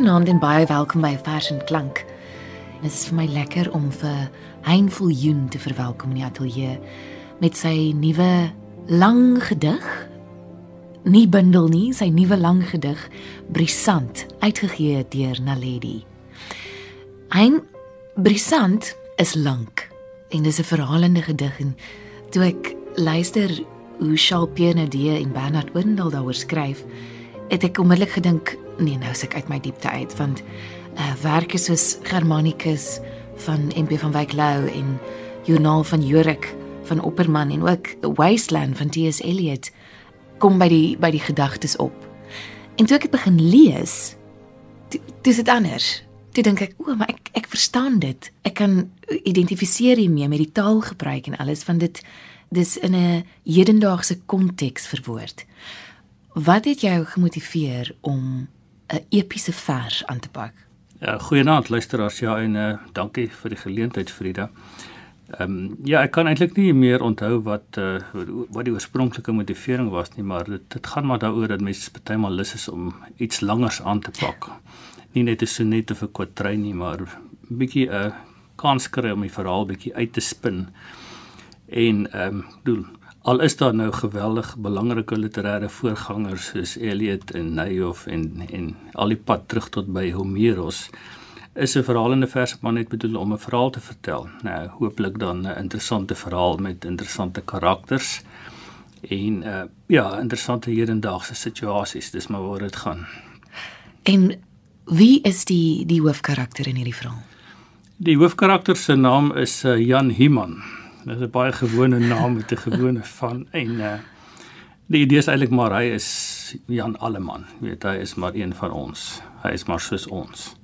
Goeienaand en baie welkom by Vers en Klank. Dit is vir my lekker om vir Hein Viljoen te verwelkom in die ateljee met sy nuwe lang gedig. Nie bundel nie, sy nuwe lang gedig Brisant, uitgegee deur Naledi. Hein Brisant is lank en dis 'n verhalende gedig en toe ek luister hoe Charles Pierre en Bernard Windel daaroor skryf, het ek onmiddellik gedink, nee, nou is ek uit my diepte uit want uh werke soos Germanicus van MP van Wyk Lou en Journal van Jorik van Opperman en ook Wasteland van T.S. Eliot kom by die by die gedagtes op. En toe ek dit begin lees, dis dit anders. Toe dink ek, o, maar ek ek verstaan dit. Ek kan identifiseer hiermee met die taalgebruik en alles van dit dis in 'n hedendaagse konteks verwoord. Wat het jou gemotiveer om 'n epiese vers aan te pak? Ja, goeienaand luisteraars. Ja, en uh, dankie vir die geleentheid Frida. Ehm um, ja, ek kan eintlik nie meer onthou wat uh, wat die oorspronklike motivering was nie, maar dit dit gaan maar daaroor dat mense partymal lus is om iets langers aan te pak. Nie net 'n sonnet of 'n kwatryn nie, maar 'n bietjie 'n uh, kans kry om die verhaal bietjie uit te spin. En ehm um, doen al is daar nou geweldig belangrike literêre voorgangers soos Eliot en Neyhoff en en al die pad terug tot by Homerus is 'n verhalende vers maar net bedoel om 'n verhaal te vertel. Nou hooplik dan 'n interessante verhaal met interessante karakters en uh ja, interessante hedendaagse situasies, dis maar waar dit gaan. En wie is die die hoofkarakter in hierdie verhaal? Die hoofkarakter se naam is uh, Jan Himan. Dit is 'n baie gewone naam met 'n gewone van en uh die idee is eintlik maar hy is Jan Alleman, weet hy is maar een van ons. Hy is maar soos ons.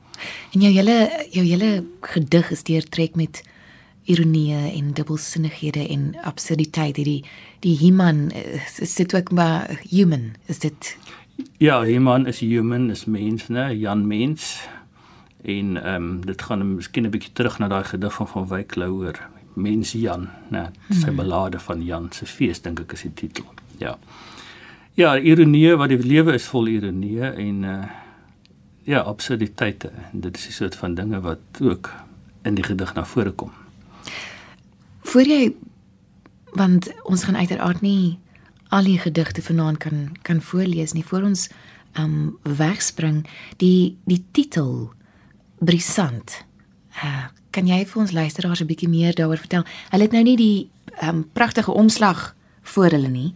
En jou hele jou hele gedig is deurtrek met ironie en dubbelsinnighede en absurditeit. Die die Himan is dit ook maar human, is dit Ja, Himan is human, is mens, né? Jan mens. En ehm um, dit gaan miskien 'n bietjie terug na daai gedig van van Wyk Louwer Mens Jan, né, sy hmm. belade van Jan se fees dink ek is die titel. Ja. Ja, ironie wat die lewe is vol ironie en uh ja, absurditeite. En dit is 'n soort van dinge wat ook in die gedig na vore kom. Voor jy want ons gaan uiteraard nie al die gedigte vanaand kan kan voorlees nie voor ons um wegspring die die titel brisant. Uh kan jy vir ons luisteraars 'n bietjie meer daaroor vertel? Hulle het nou nie die um, pragtige omslag voor hulle nie.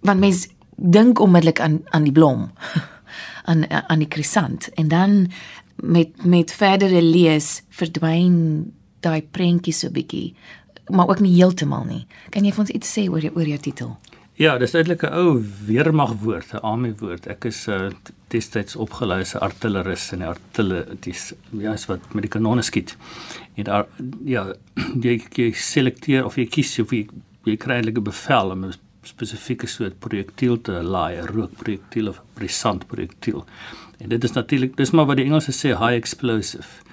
Want mens dink onmiddellik aan aan die blom. aan aan die krisant en dan met met verdere lees verdwyn daai prentjie so bietjie maar ook nie heeltemal nie. Kan jy vir ons iets sê oor jou oor jou titel? Ja, dis eintlik 'n ou weermagwoord, 'n army woord. Ek is uh, destyds opgelei as artilleris in die artillerie, ja, is wat met die kanonne skiet. En daar ja, jy, jy selekteer of jy kies of jy, jy kry eintlik 'n bevel om 'n spesifieke soort projektiel te laai, 'n rookprojektiel of 'n brisant projektiel. En dit is natuurlik, dis maar wat die Engelse sê high explosive.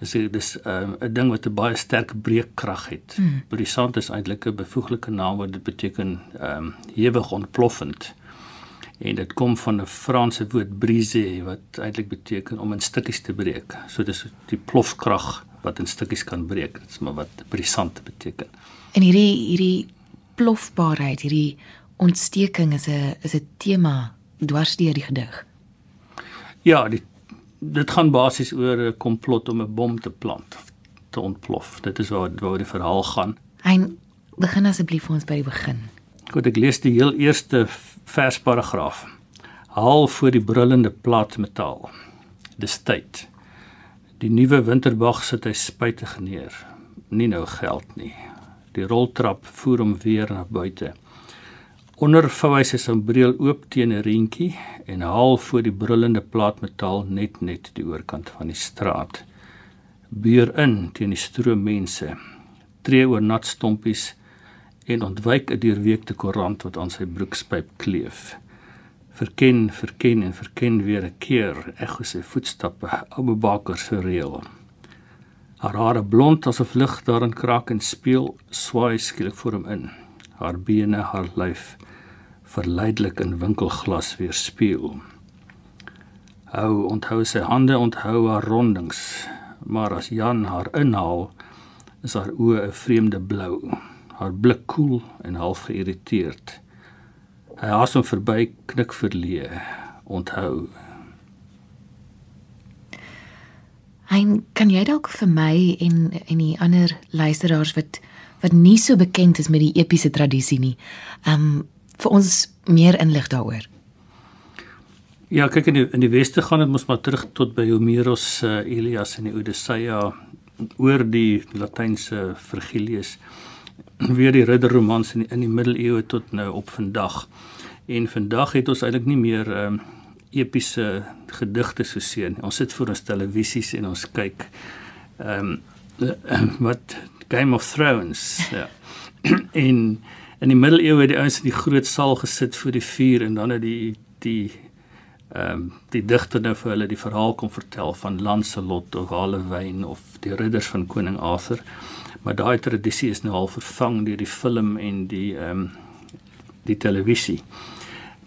Dis dis ehm, 'n um, ding wat 'n baie sterk breekkrag het. Hmm. Brisant is eintlik 'n bevoeglike naam wat dit beteken ehm um, hewig ontploffend. En dit kom van 'n Franse woord brise wat eintlik beteken om in stukkies te breek. So dis die plofkrag wat in stukkies kan breek. Dit is maar wat brisant beteken. En hierdie hierdie plofbaarheid, hierdie ontsteking is 'n is 'n tema dwars deur die gedig. Ja, die dit gaan basies oor 'n komplot om 'n bom te plant, te ontplof. Dit is waar waar die verhaal gaan. Hein, begin asseblief vir ons by die begin. Goed, ek lees die heel eerste versparagraaf. Haal voor die brullende plaatmetaal. Dis tyd. Die nuwe winterbag sit hy spytig neer. Nie nou geld nie. Die roltrap voer hom weer na buite. Ondervou hy sy sambreel oop teen 'n reentjie en haal voor die brullende plaatmetaal net net die oorkant van die straat. Beur in teen die stroom mense. Tree oor nat stompies en ontwyk 'n deurweekte koerant wat aan sy broekspyp kleef. Verken, verken en verken weer 'n keer ekho sy voetstappe Abu Bakr se reël. Haar hare blond asof lig daarin kraak en speel, swaai skielik voor hom in. Haar bene, haar lyf verleidelik in winkelglas weer speel. hou onthou sy hande onthou haar rondings, maar as Jan haar inhaal, is haar oë 'n vreemde blou, haar blik koel en half geïrriteerd. Hy haas hom verby knik verleë, onthou. Hein, kan jy dalk vir my en en die ander luisteraars wat wat nie so bekend is met die epiese tradisie nie, um vir ons meer inlig daaroor? Ja, kyk in die, in die weste gaan dit mos maar terug tot by Homerus uh, Elias en die Odisseia oor die latynse Virgilius weer die ridderromans in die, in die middeleeue tot nou op vandag. En vandag het ons eintlik nie meer um, epiese gedigte so seën. Ons sit voor ons televisies en ons kyk ehm um, wat Game of Thrones ja. en in die middeleeue het die ouens in die groot saal gesit voor die vuur en dan het die die ehm um, die digter nou vir hulle die verhaal kom vertel van Lancelot of Halewyn of die ridders van koning Arthur. Maar daai tradisie is nou al vervang deur die film en die ehm um, die televisie.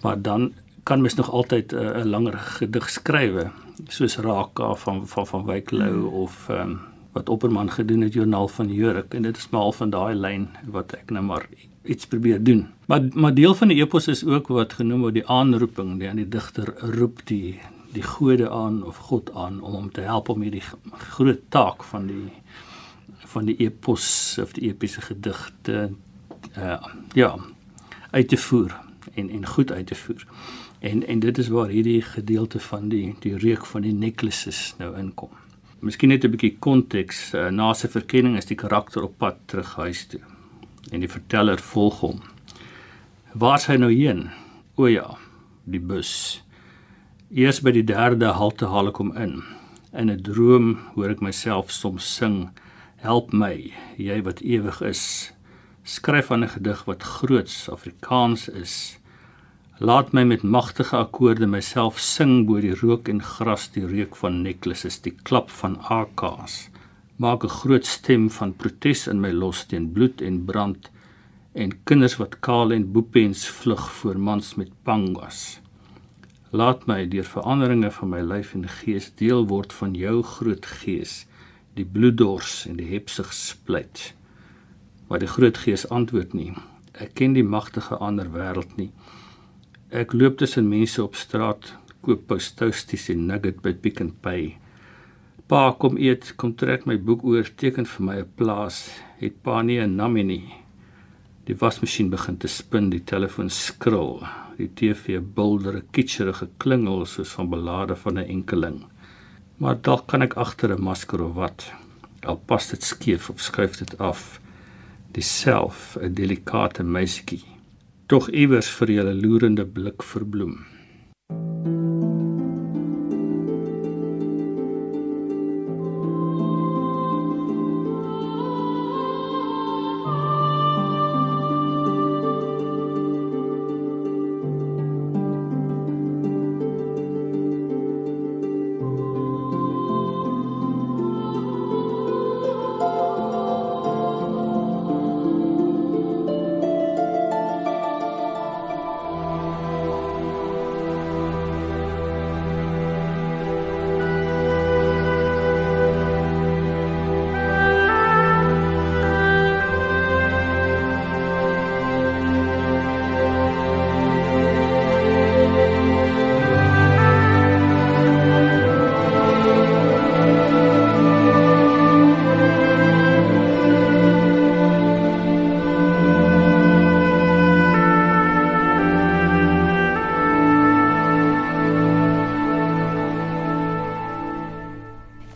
Maar dan kan mens nog altyd 'n uh, langer gedig skrywe soos Raka van van van Wyklou hmm. of ehm um, wat Opperman gedoen het Joernaal van Jurk en dit is maar al van daai lyn wat ek nou maar iets probeer doen. Maar maar deel van die epos is ook wat genoem word die aanroeping, die aan die digter roep die die gode aan of God aan om hom te help om hierdie groot taak van die van die epos of die epiese gedigte uh ja uit te voer en en goed uit te voer. En en dit is waar hierdie gedeelte van die die reuk van die necklaces nou inkom. Miskien net 'n bietjie konteks, uh, na sy verkenning is die karakter op pad terug huis toe en die verteller volg hom. Waar is hy nou heen? O ja, die bus. Eers by die derde halte haal ek hom in. In 'n droom hoor ek myself soms sing: Help my, jy wat ewig is. Skryf aan 'n gedig wat groots Afrikaans is. Laat my met magtige akkoorde myself sing bo die rook en gras, die reuk van necklaces, die klap van AK's maak 'n groot stem van protes in my los teen bloed en brand en kinders wat kaal en boepens vlug voor mans met pangas. Laat my deur veranderinge van my lyf en gees deel word van jou groot gees, die bloeddors en die hepsig splyt. Maar die groot gees antwoord nie. Ek ken die magtige ander wêreld nie. Ek loop tussen mense op straat, koop postousties en nugget by Pick n Pay. Pa kom eet, kom trek my boek oor, teken vir my 'n plaas. Het pa nie 'n nammie nie. Die wasmasjien begin te spin, die telefoon skril. Die TV bulder 'n kitscherige klingel soos van belade van 'n enkeling. Maar dalk kan ek agter 'n masker of wat. Al pas dit skeef of skuif dit af. Diself 'n delikate meisietjie. Tog iewers vir julle loerende blik verbloem.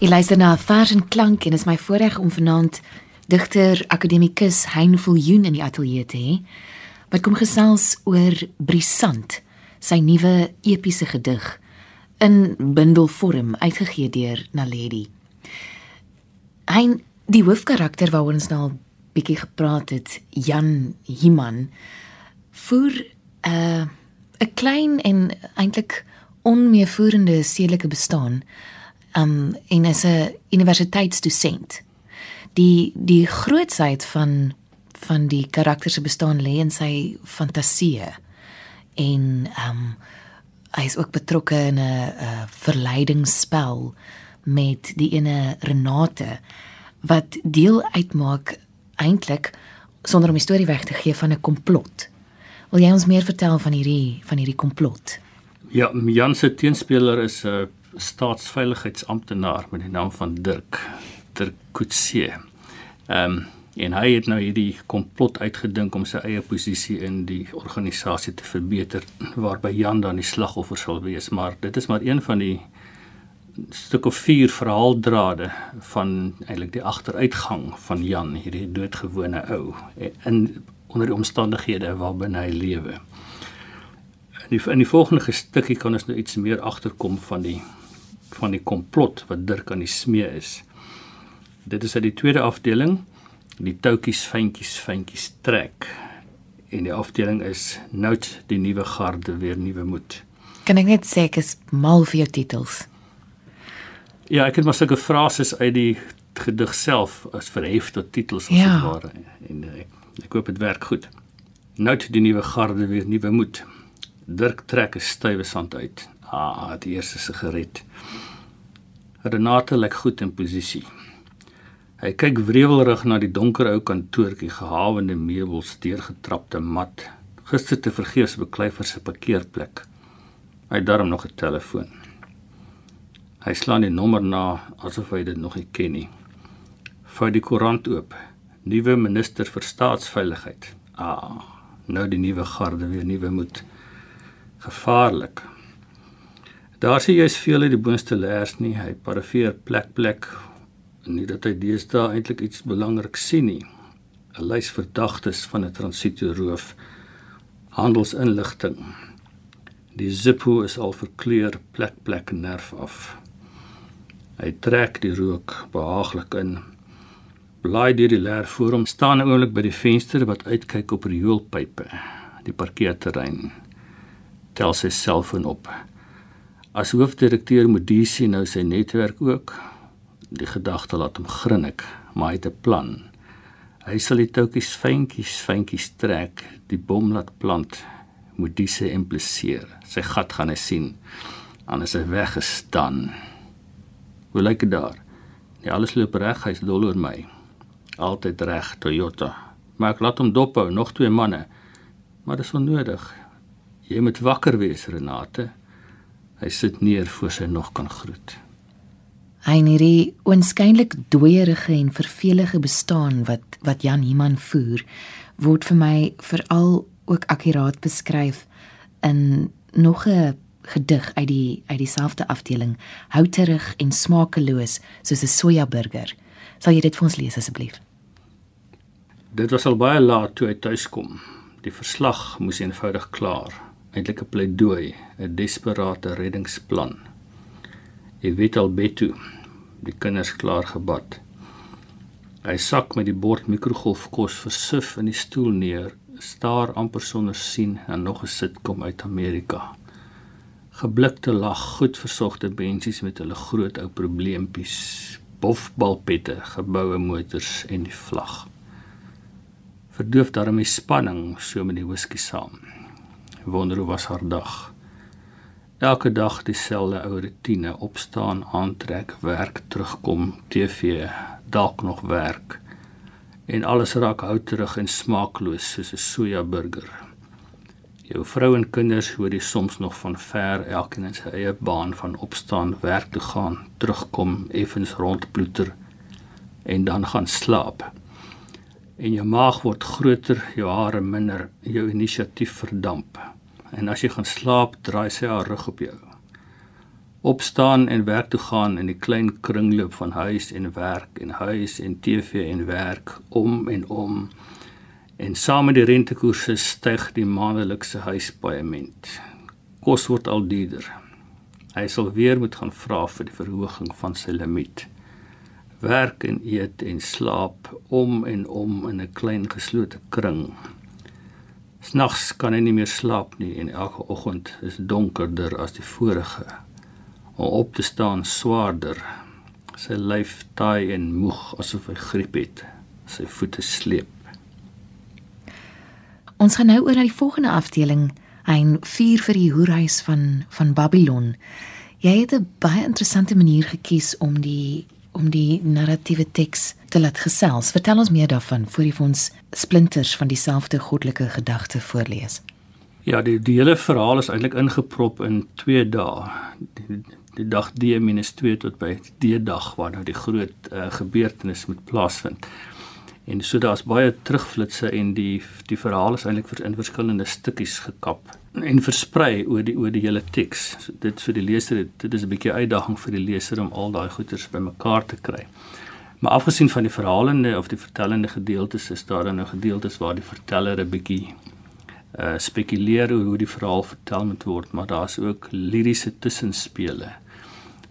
Jy luister na Vers en Klank en is my voorreg om vanaand digter akademikus Hein Viljoen in die ateljee te hê. Wat kom gesels oor Brisant, sy nuwe epiese gedig in bundelvorm uitgegee deur Naledi. Hein, die hoofkarakter waaroor ons nou al bietjie gepraat het, Jan Himan, voer 'n uh, 'n klein en eintlik onmeervoerende sedelike bestaan um en is 'n universiteitsdosent. Die die grootsheid van van die karakter se bestaan lê in sy fantasie en um hy is ook betrokke in 'n 'n verleidingsspel met die ene Renate wat deel uitmaak eintlik sonder om die storie weg te gee van 'n komplot. Wil jy ons meer vertel van hierdie van hierdie komplot? Ja, Jan se teenspeler is 'n staatsveiligheidsamptenaar met die naam van Dirk Dirk Kutse. Ehm um, en hy het nou hierdie komplot uitgedink om sy eie posisie in die organisasie te verbeter waarby Jan dan die slagoffer sal wees, maar dit is maar een van die stuk of vier verhaaldrade van eintlik die agteruitgang van Jan, hierdie doodgewone ou in onder die omstandighede waarbinne hy lewe. In die, in die volgende stukkie kan ons nou iets meer agterkom van die van die komplot wat Dirk aan die smee is. Dit is uit die tweede afdeling, die toutjies fyntjies fyntjies trek. En die afdeling is note die nuwe garde weer nuwe moed. Kan ek net sê ek is mal vir jou titels. Ja, ek het maar sulke frases uit die gedig self as verhef tot titels as Ja. dit ware en eh, ek, ek hoop dit werk goed. Note die nuwe garde weer nuwe moed. Dirk trek 'n stywe sand uit. Ah, die eerste sigaret. Renate lyk goed in posisie. Hy kyk wrevelrig na die donker ou kantoortjie, gehawende meubels, deurgetrapte mat. Gister te vergeefs beklei vir sy parkeerplek. Hy het darm nog 'n telefoon. Hy slaan die nommer na asof hy dit nog nie ken nie. Vou die koerant oop. Nuwe minister vir staatsveiligheid. Ah, nou die nuwe garde weer nuwe moed. Gevaarlik. Daar sien jy's veel uit die boonste leers nie. Hy parafeer plek plek. Nie dat hy deesdae eintlik iets belangrik sien nie. 'n Lys verdagtes van 'n transito-roof. Handelsinligting. Die Zippo is al verkleur plek plek nerf af. Hy trek die rook behaaglik in. Blaai deur die leer voor hom staan 'n oomblik by die venster wat uitkyk op rioolpype, die parkeerterrein. Tel sy selfoon op. As hoofdirekteur Modisi nou sy netwerk ook. Die gedagte laat hom grinnik, maar hy het 'n plan. Hy sal die toutjies fyntjies fyntjies trek, die bom laat plant, Modise impliseer. Sy gat gaan hy sien. Anders hy weggestaan. Hoe lyk dit daar? Nee, alles loop reg, hy's dol oor my. Altyd reg, Toyota. Maar ek laat hom dophou, nog twee manne. Maar dis onnodig. Jy moet wakker wees, Renate. Hy sit neer voor sy nog kan groet. Hy en hierdie oënskynlik dooierige en vervelige bestaan wat wat Jan Iman voer, word vir my veral ook akkuraat beskryf in nog 'n gedig uit die uit dieselfde afdeling, houterig en smakeloos soos 'n sojaburger. Sal jy dit vir ons lees asseblief? Dit was al baie laat toe hy tuis kom. Die verslag moes eenvoudig klaar. Eintlik 'n pleidooi, 'n desperate reddingsplan. Jy weet al bed toe. Die kinders klaar gebad. Hy sak met die bord mikrogolfkos versif in die stoel neer, staar amper sonder sien en nog 'n sitkom uit Amerika. Geblikte lag, goed versogte bensies met hulle groot ou probleempies, bofbalpette, geboue motors en die vlag verdoof daarmee spanning so met die whisky saam. Wonder hoe was haar dag. Elke dag dieselfde ou rotine, opstaan, aantrek, werk, terugkom, TV, dalk nog werk. En alles raak houterig en smaakloos soos 'n sojaburger. Jou vrou en kinders hoor jy soms nog van ver, elkeen in sy eie baan van opstaan, werk toe gaan, terugkom, effens rondploeter en dan gaan slaap en jou maag word groter, jou hare minder, jou inisiatief verdamp. En as jy gaan slaap, draai sy haar rug op jou. Opstaan en werk toe gaan in die klein kringloop van huis en werk en huis en TV en werk om en om. En saam met die rentekoerse styg die maandelikse huispaaiement. Kos word al duurder. Hy sal weer moet gaan vra vir die verhoging van sy limiet werk en eet en slaap om en om in 'n klein geslote kring. Snags kan hy nie meer slaap nie en elke oggend is donkerder as die vorige. Om op te staan swaarder. Sy lyf taai en moeg asof hy griep het. Sy voete sleep. Ons gaan nou oor na die volgende afdeling, Ein vier vir die hoerhuis van van Babylon. Jy het 'n baie interessante manier gekies om die om die narratiewe teks te laat gesels. Vertel ons meer daarvan voor jy vir ons splinters van dieselfde goddelike gedagte voorlees. Ja, die die hele verhaal is eintlik ingeprop in 2 dae. Die, die dag D-2 tot by D-dag waar nou die groot uh, gebeurtenis moet plaasvind. En so daar's baie terugflitsse en die die verhaal is eintlik in verskillende stukkies gekap en versprei oor die oor die hele teks. So dit so die leser dit is 'n bietjie uitdaging vir die leser om al daai goeters bymekaar te kry. Maar afgesien van die verhalende of die vertellende gedeeltes is daar dan nou gedeeltes waar die verteller 'n bietjie uh spekuleer oor hoe die verhaal vertel moet word, maar daar's ook liriese tussenspele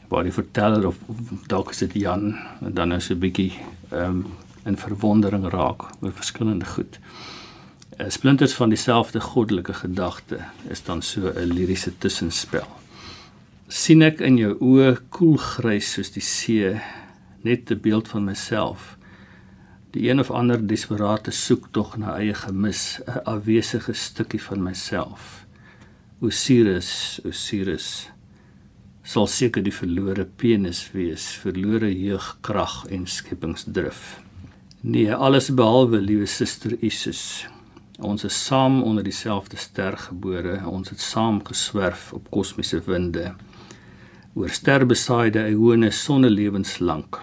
waar die verteller of, of dalk is dit Jan dan is 'n bietjie ehm um, in verwondering raak oor verskillende goed. Uh, splinters van dieselfde goddelike gedagte is dan so 'n liriese tussenspel. sien ek in jou oë koelgrys soos die see net 'n beeld van myself. Die een of ander desperate soek tog na eie gemis, 'n afwesige stukkie van myself. Osiris, Osiris sal seker die verlore penis wees, verlore jeugkrag en skepingsdrif. Nee, alles behalwe liewe suster Isus. Ons is saam onder dieselfde ster gebore. Ons het saam geswerf op kosmiese winde. Oor sterbesaaide eone sonnelewens lank.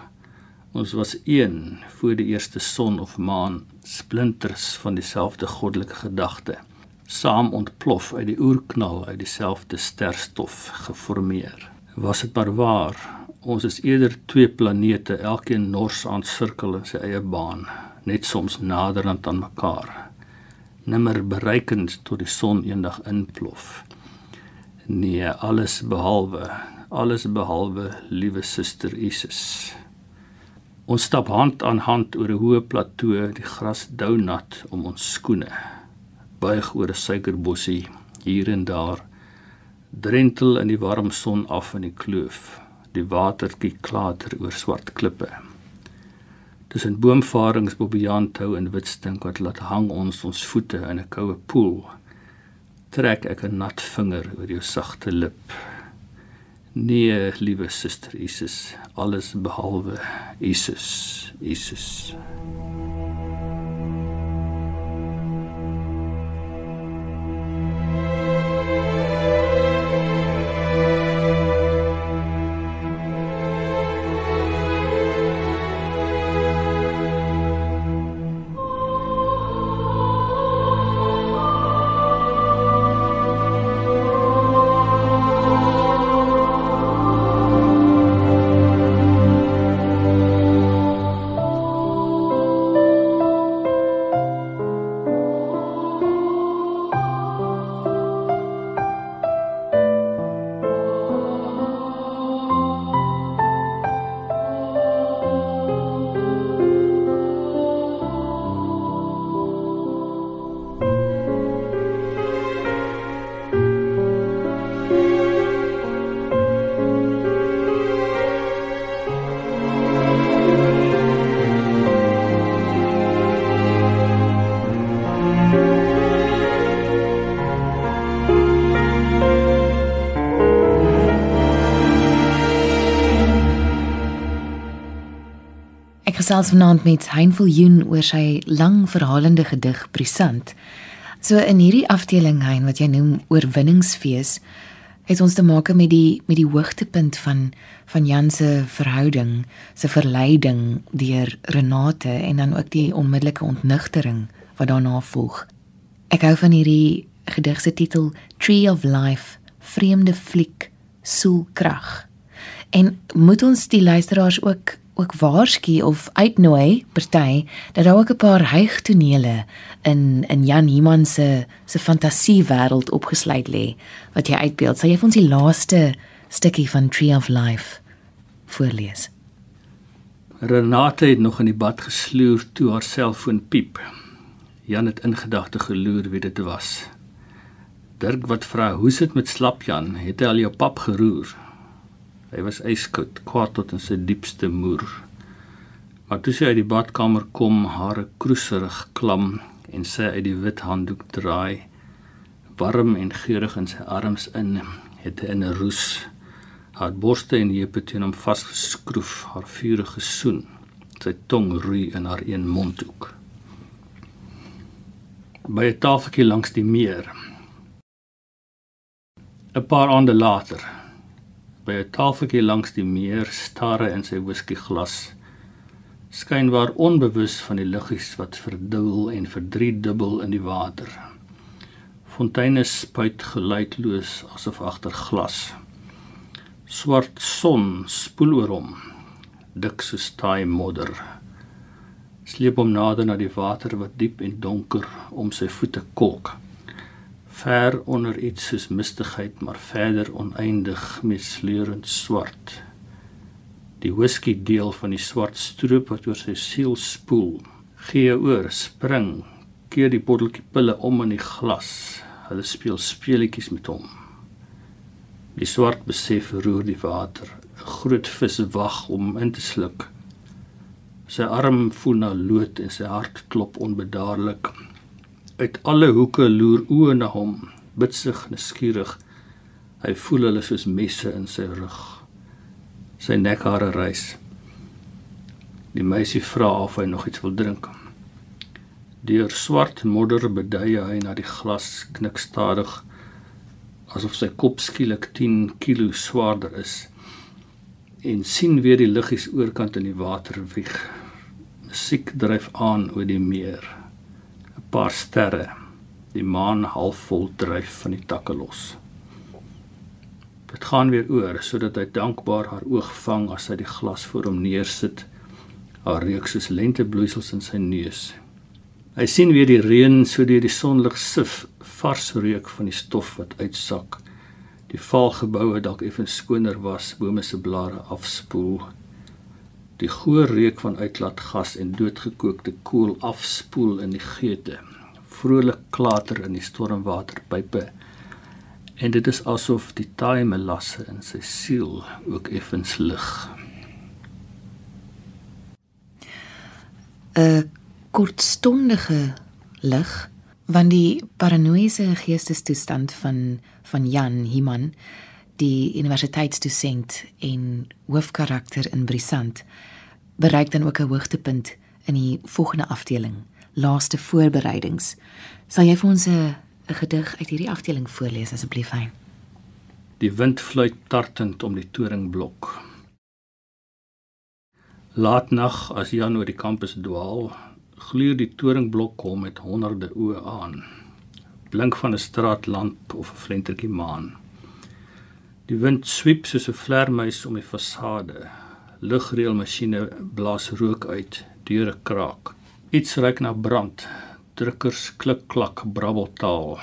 Ons was een voor die eerste son of maan, splinters van dieselfde goddelike gedagte. Saam ontplof uit die oerknal uit dieselfde sterstof geformeer. Was dit maar waar Ons is eerder twee planete, elkeen nors aan sirkel in sy eie baan, net soms naderend aan mekaar. Nimmer bereikend tot die son eendag inplof. Nee, alles behalwe, alles behalwe liewe suster Isis. Ons stap hand aan hand oor 'n hoë plateau, die gras dou nat om ons skoene. Buig oor 'n suikerbossie hier en daar, drentel in die warm son af in die kloof die watertjie klater oor swart klippe. Tussen boomvarings bobbejaan hou en wit stink wat laat hang ons ons voete in 'n koue poel. Trek ek 'n nat vinger oor jou sagte lip. Nee, liewe suster Jesus, alles behalwe Jesus, Jesus. Gesels vanaand met Hein Viljoen oor sy lang verhalende gedig Brisant. So in hierdie afdeling Hein wat jy noem oorwinningsfees, het ons te maak met die met die hoogtepunt van van Jan se verhouding, se verleiding deur Renate en dan ook die onmiddellike ontnigtering wat daarna volg. Ek hou van hierdie gedig se titel Tree of Life, vreemde fliek, soelkrag. En moet ons die luisteraars ook ook waarsku of uitnooi party dat daar ook 'n paar heigtonele in in Jan Iman se se fantasiewêreld opgesluit lê wat jy uitbeeld. Sal jy vir ons die laaste stukkie van Tree of Life voorlees? Renate het nog in die bad gesloer toe haar selfoon piep. Jan het in gedagte geloer wie dit was. Dirk wat vra, "Hoe sit met slap Jan? Het hy al jou pap geroer?" Hy was yskoud, kwaad tot in sy diepste moer. Maar toe sy uit die badkamer kom, hare kroeserig klam en sy uit die wit handdoek draai, warm en geurig in sy arms in, het hy in 'n roes haar borste en heupe teen hom vasgeskroef, haar vurige soen, sy tong roei in haar een mondhoek. By 'n tafeltjie langs die meer 'n paar aande later by 'n tafeltjie langs die meer stare in sy whiskyglas skynbaar onbewus van die liggies wat verdubbel en verdriedubbel in die water. Fonteine spuit geluidloos asof agter glas. Swart son spoel oor hom, dik so taai modder. Sleep hom nader na die water wat diep en donker om sy voete kolk ver onder iets soos mistigheid, maar verder oneindig mesleurend swart. Die whisky deel van die swart stroop wat oor sy siel spoel, gee oor, spring, keer die botteltjie pille om in die glas. Hulle speel speletjies met hom. Die swart besef roer die water. 'n Groot vis wag om in te sluk. Sy arm voel na lood en sy hart klop onbedaarlik. Uit alle hoeke loer oë na hom, bitsig en skieurig. Hy voel hulle soos messe in sy rug. Sy nekhare rys. Die meisie vra of hy nog iets wil drink. Deur swart modder beduie hy na die glas knik stadig asof sy kop skielik 10 kg swaarder is en sien weer die liggies oorkant in die water wieg. Musiek dryf aan oor die meer paar sterre die maan halfvol dryf van die takke los. Dit gaan weer oor sodat hy dankbaar haar oog vang as hy die glas voor hom neersit. Haar reuk soos lentebloeisels in sy neus. Hy sien weer die reën so deur die sonlig sif vars reuk van die stof wat uitsak. Die valgeboue dalk effens skoner was, bome se blare afspoel. Die goeie reuk van uitlaatgas en doodgekookte kool afspoel in die geete. Vrolik klater in die stormwaterpype. En dit is asof die taai melasse in sy siel ook effens lig. 'n kortstondige lig want die paranoïese geestestoestand van van Jan Himan die universiteitsdosent en hoofkarakter in Brisant bereik dan ook 'n hoogtepunt in die volgende afdeling, laaste voorbereidings. Sal jy vir ons 'n 'n gedig uit hierdie afdeling voorlees asseblief, Hein? Die wind fluit tartend om die toringblok. Laatnag as Jan oor die kampus dwaal, gluur die toringblok hom met honderde oë aan. Blink van 'n straatlamp of 'n flentertjie maan. Die wind swiep soos 'n vlermuis om die fasade, lugreëlmasjiene blaas rook uit, deure kraak. Iets ruik na brand. Drukkers klik klak brabbeltaal.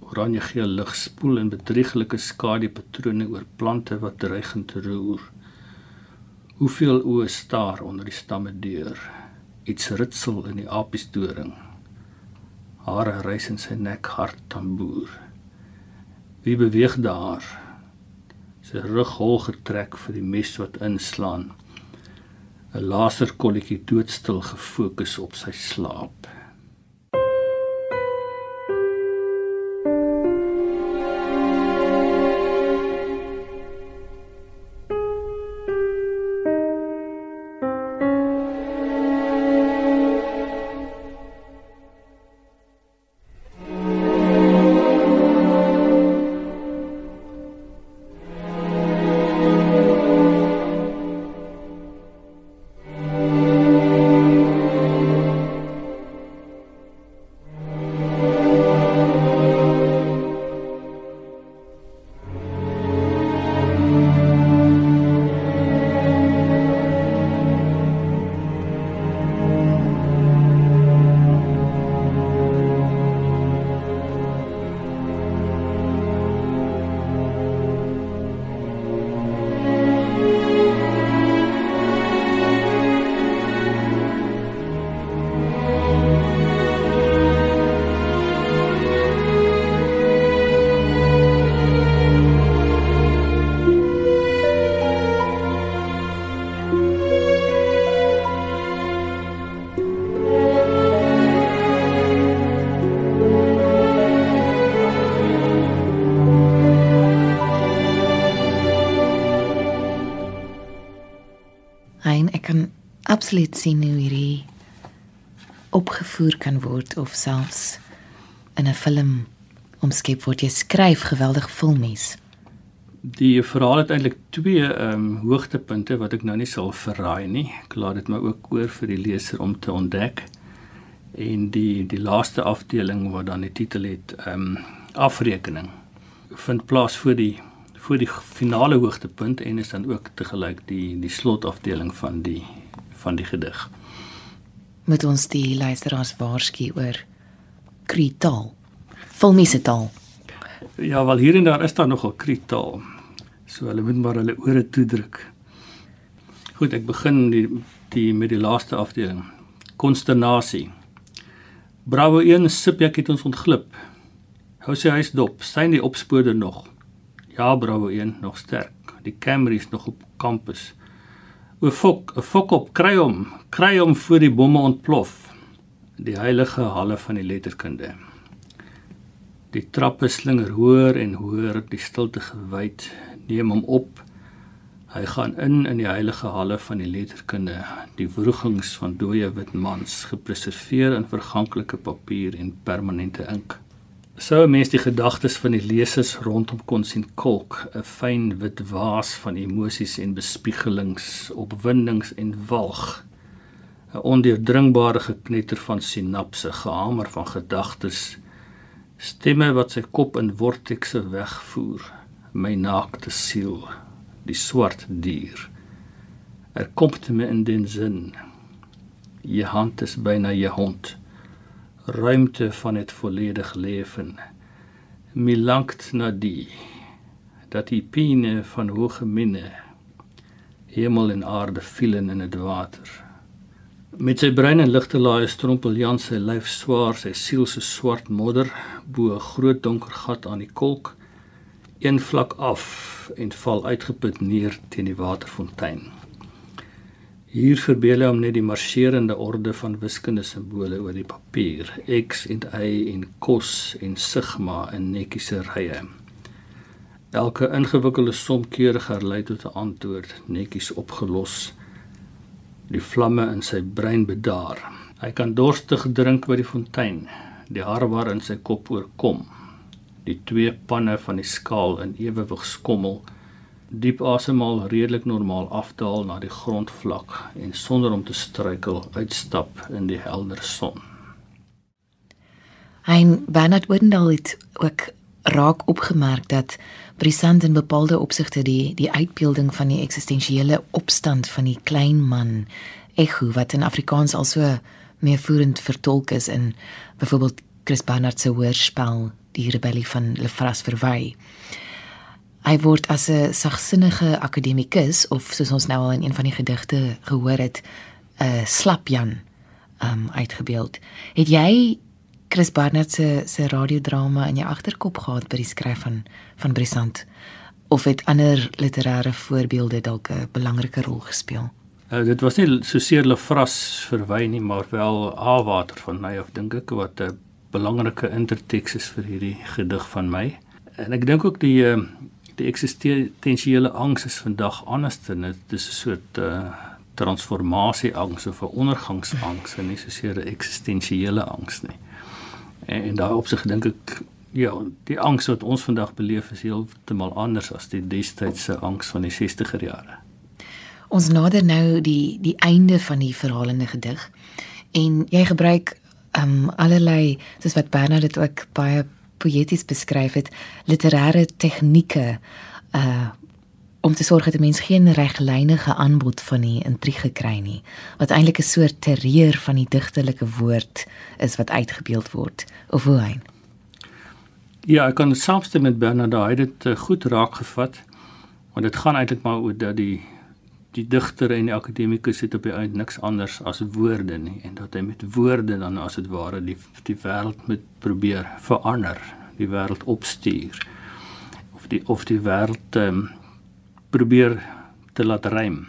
Oranje geel lig spoel in bedrieglike skadupatrone oor plante wat dreigend roer. Hoeveel oë staar onder die stamme deur. Iets ritsel in die apiesdoring. Hare reis in sy nek hard tamboer. Wie beweeg daar? Sy rug hol getrek vir die mes wat inslaan. 'n Laserkolletjie doodstil gefokus op sy slaap. Sien hoe hierdie opgevoer kan word of selfs in 'n film omskep word. Jy skryf geweldig filmies. Die verhaal het eintlik twee ehm um, hoogtepunte wat ek nou nie sal verraai nie. Ek laat dit maar ook oor vir die leser om te ontdek. En die die laaste afdeling wat dan die titel het ehm um, afrekening vind plaas voor die voor die finale hoogtepunt en is dan ook te gelyk die die slotafdeling van die van die gedig. Met ons die luisteraars waarsku oor kritaal. Filmiese taal. Ja, wel hier en daar is daar nogal kritaal. So hulle moet maar hulle ore toedruk. Goed, ek begin die die met die laaste afdeling. Konsternasie. Bravo 1 Sipjak het ons ontglip. Hou sy huis dop. Sien die opspoorder nog? Ja, Bravo 1 nog sterk. Die Camry is nog op kampus. O fok, fok op, kry hom. Kry hom voor die bomme ontplof. Die heilige halle van die letterkunde. Die trappe slinger hoër en hoër, die stilte gewyd. Neem hom op. Hy gaan in in die heilige halle van die letterkunde, die wrogings van dooie wit mans gepreserveer in verganklike papier en permanente ink sou 'n mens die gedagtes van die lesers rondom kon sien kolk, 'n fyn wit waas van emosies en bespiegelings, opwindings en walg. 'n Ondeurdringbare geknetter van sinapse, gehamer van gedagtes, stemme wat sy kop in vortekse wegvoer, my naakte siel, die swart dier. Er kom te my in den sin. Jy hand is byna jy hond ruimte van het volledig leven. Mi langt na die dat die pine van hoge minne hemel en aarde vielen in het water. Met sy brein en ligte laai strompel Jan sy lyf swaar, sy siel se swart modder bo 'n groot donker gat aan die kolk, een vlak af en val uitgeput neer teen die waterfontein. Hier verbeel hy hom net die marsjerende orde van wiskunde simbole oor die papier, x en y en cos en sigma in netjiese rye. Elke ingewikkelde som keurig herlei tot 'n antwoord, netjies opgelos. Die vlamme in sy brein bedaar. Hy kan dorstig drink by die fontein, die harwar in sy kop oorkom. Die twee panne van die skaal in ewewig skommel diep asemhaal redelik normaal afdaal na die grondvlak en sonder om te struikel uitstap in die helder son. Hein Bernard Wendell het ook raak opgemerk dat brisant in bepaalde opsigte die die uitbeelding van die eksistensiële opstand van die klein man Echo wat in Afrikaans also meer voerend vertolk is in byvoorbeeld Chris Barnard se hoorspel Die rebellie van Lefras verwy. Hy word as 'n sagsinnige akademikus of soos ons nou al in een van die gedigte gehoor het, 'n slapjan um uitgebeeld. Het jy Chris Barnard se se radiodrama in jou agterkop gehad by die skryf van van Brisant of het ander literêre voorbeelde dalk 'n belangrike rol gespeel? Uh, dit was nie so seer Lefras verwy nie, maar wel Awater van my of dink ek wat 'n belangrike interteks is vir hierdie gedig van my. En ek dink ook die uh, die eksistensiële angs is vandag anders dan dit is 'n soort uh transformasie angs of 'n ondergangsangs en nie soseer 'n eksistensiële angs nie. En, en daarop sig dink ek ja, die angs wat ons vandag beleef is heeltemal anders as die destydse angs van die 60er jare. Ons nader nou die die einde van die verhalende gedig en jy gebruik um allerlei soos wat Bernard dit ook baie poeties beskryf het, literêre tegnieke uh om te sorg dat 'n mens geen reglynige aanbod van die intrige kry nie, wat eintlik 'n soort terreur van die digtelike woord is wat uitgebeeld word of hoe hy. Ja, ek kan saamstem met Bernard, het dit uh, goed raak gevat. Want dit gaan eintlik maar oor dat die die digter en die akademikus het op die eind niks anders as woorde nie en dat hy met woorde dan as dit ware die die wêreld moet probeer verander, die wêreld opstuur of die of die wêreld um, probeer te laat rym.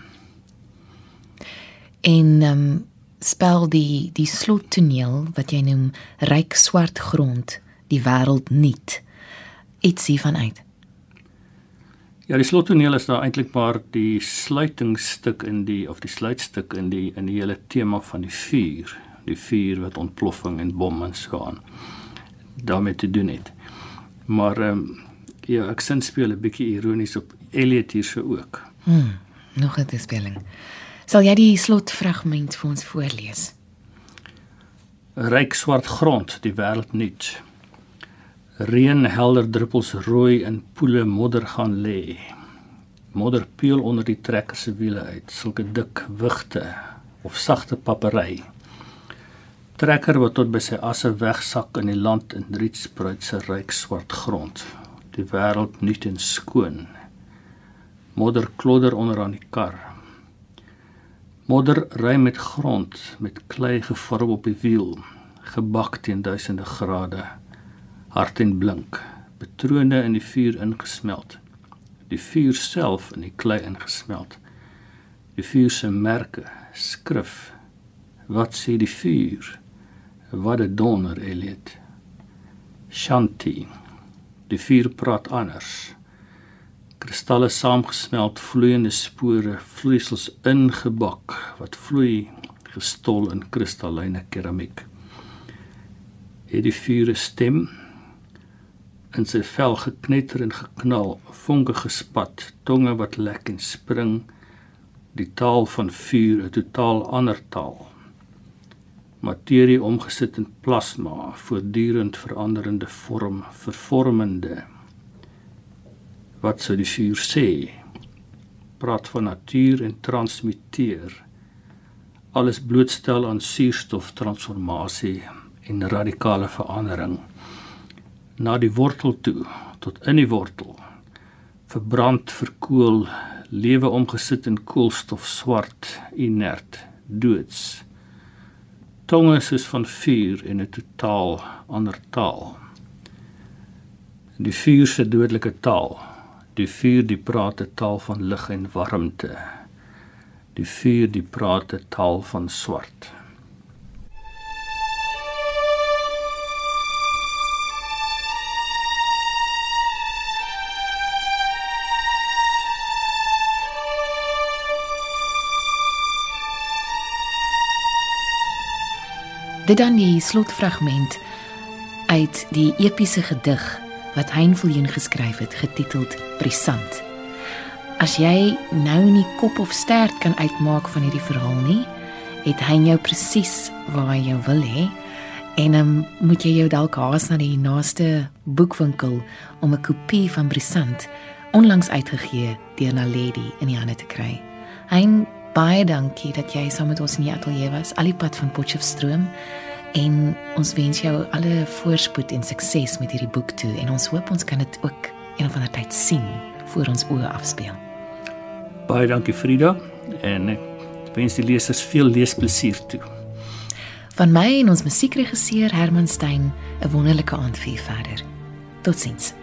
En ehm um, spel die die slottoneel wat jy noem ryk swart grond die wêreld niet ietsie vanuit Ja, die slottoneel is daar eintlik maar die sluitingsstuk in die of die sluitstuk in die in die hele tema van die vuur, die vuur wat ontploffing en bommens gaan daarmee te doen het. Maar ehm um, ja, ek sin speel 'n bietjie ironies op Elliot hier so ook. Hmm, nog 'n spelling. Sal jy die slotfragment vir ons voorlees? Ryk swart grond, die wêreld nuut. Reën helder druppels rooi in poele modder gaan lê. Modder peel onder die trekker se wiele uit, sulke dik wigte of sagte papery. Trekker wat tot by sy asse wegsak in die land in rietspruit se ryk swart grond. Die wêreld nuut en skoon. Modder klodder onder aan die kar. Modder ry met grond met klei gevorm op die wiel, gebak teen duisende grade hard en blink, patrone in die vuur ingesmelt. Die vuur self in die klei ingesmelt. Die vuur se merke, skrif. Wat sê die vuur? Wat 'n donder Elliot. Shanti. Die vuur praat anders. Kristalle saamgesmelt, vloeiende spore, vloeisels ingebak wat vloei gestol in kristalline keramiek. Het die vuur 'n stem? In sy vel geknetter en geknal, vonke gespat, tonge wat lek en spring, die taal van vuur, 'n totaal ander taal. Materie omgesit in plasma, voortdurend veranderende vorm, vervormende. Wat sou die vuur sê? Praat van natuur en transmuteer. Alles blootstel aan suurstoftransformasie en radikale verandering na die wortel toe tot in die wortel verbrand verkoel lewe omgesit in koolstof swart inert doods. Tonge is van vuur en 'n totaal ander taal. Die vuur se dodelike taal. Die vuur die praat 'n taal van lig en warmte. Die vuur die praat 'n taal van swart Dit dan die slotfragment uit die epiese gedig wat Hein Viljoen geskryf het getiteld Brisant. As jy nou nie kop of stert kan uitmaak van hierdie verhaal nie, het Hein jou presies waar hy jou wil hê en um, moet jy jou dalk haas na die naaste boekwinkel om 'n kopie van Brisant onlangs uitgegee deur Naledi in die hande te kry. Hein baie dankie dat jy saam met ons in die ateljee was, al die pad van Potchefstroom. En ons wens jou alle voorspoed en sukses met hierdie boek toe en ons hoop ons kan dit ook een of ander tyd sien voor ons oë afspeel. Baie dankie Frida en ek wens die lesers veel leesplesier toe. Van my en ons musiekregisseur Herman Stein 'n wonderlike aand vir verder. Totsiens.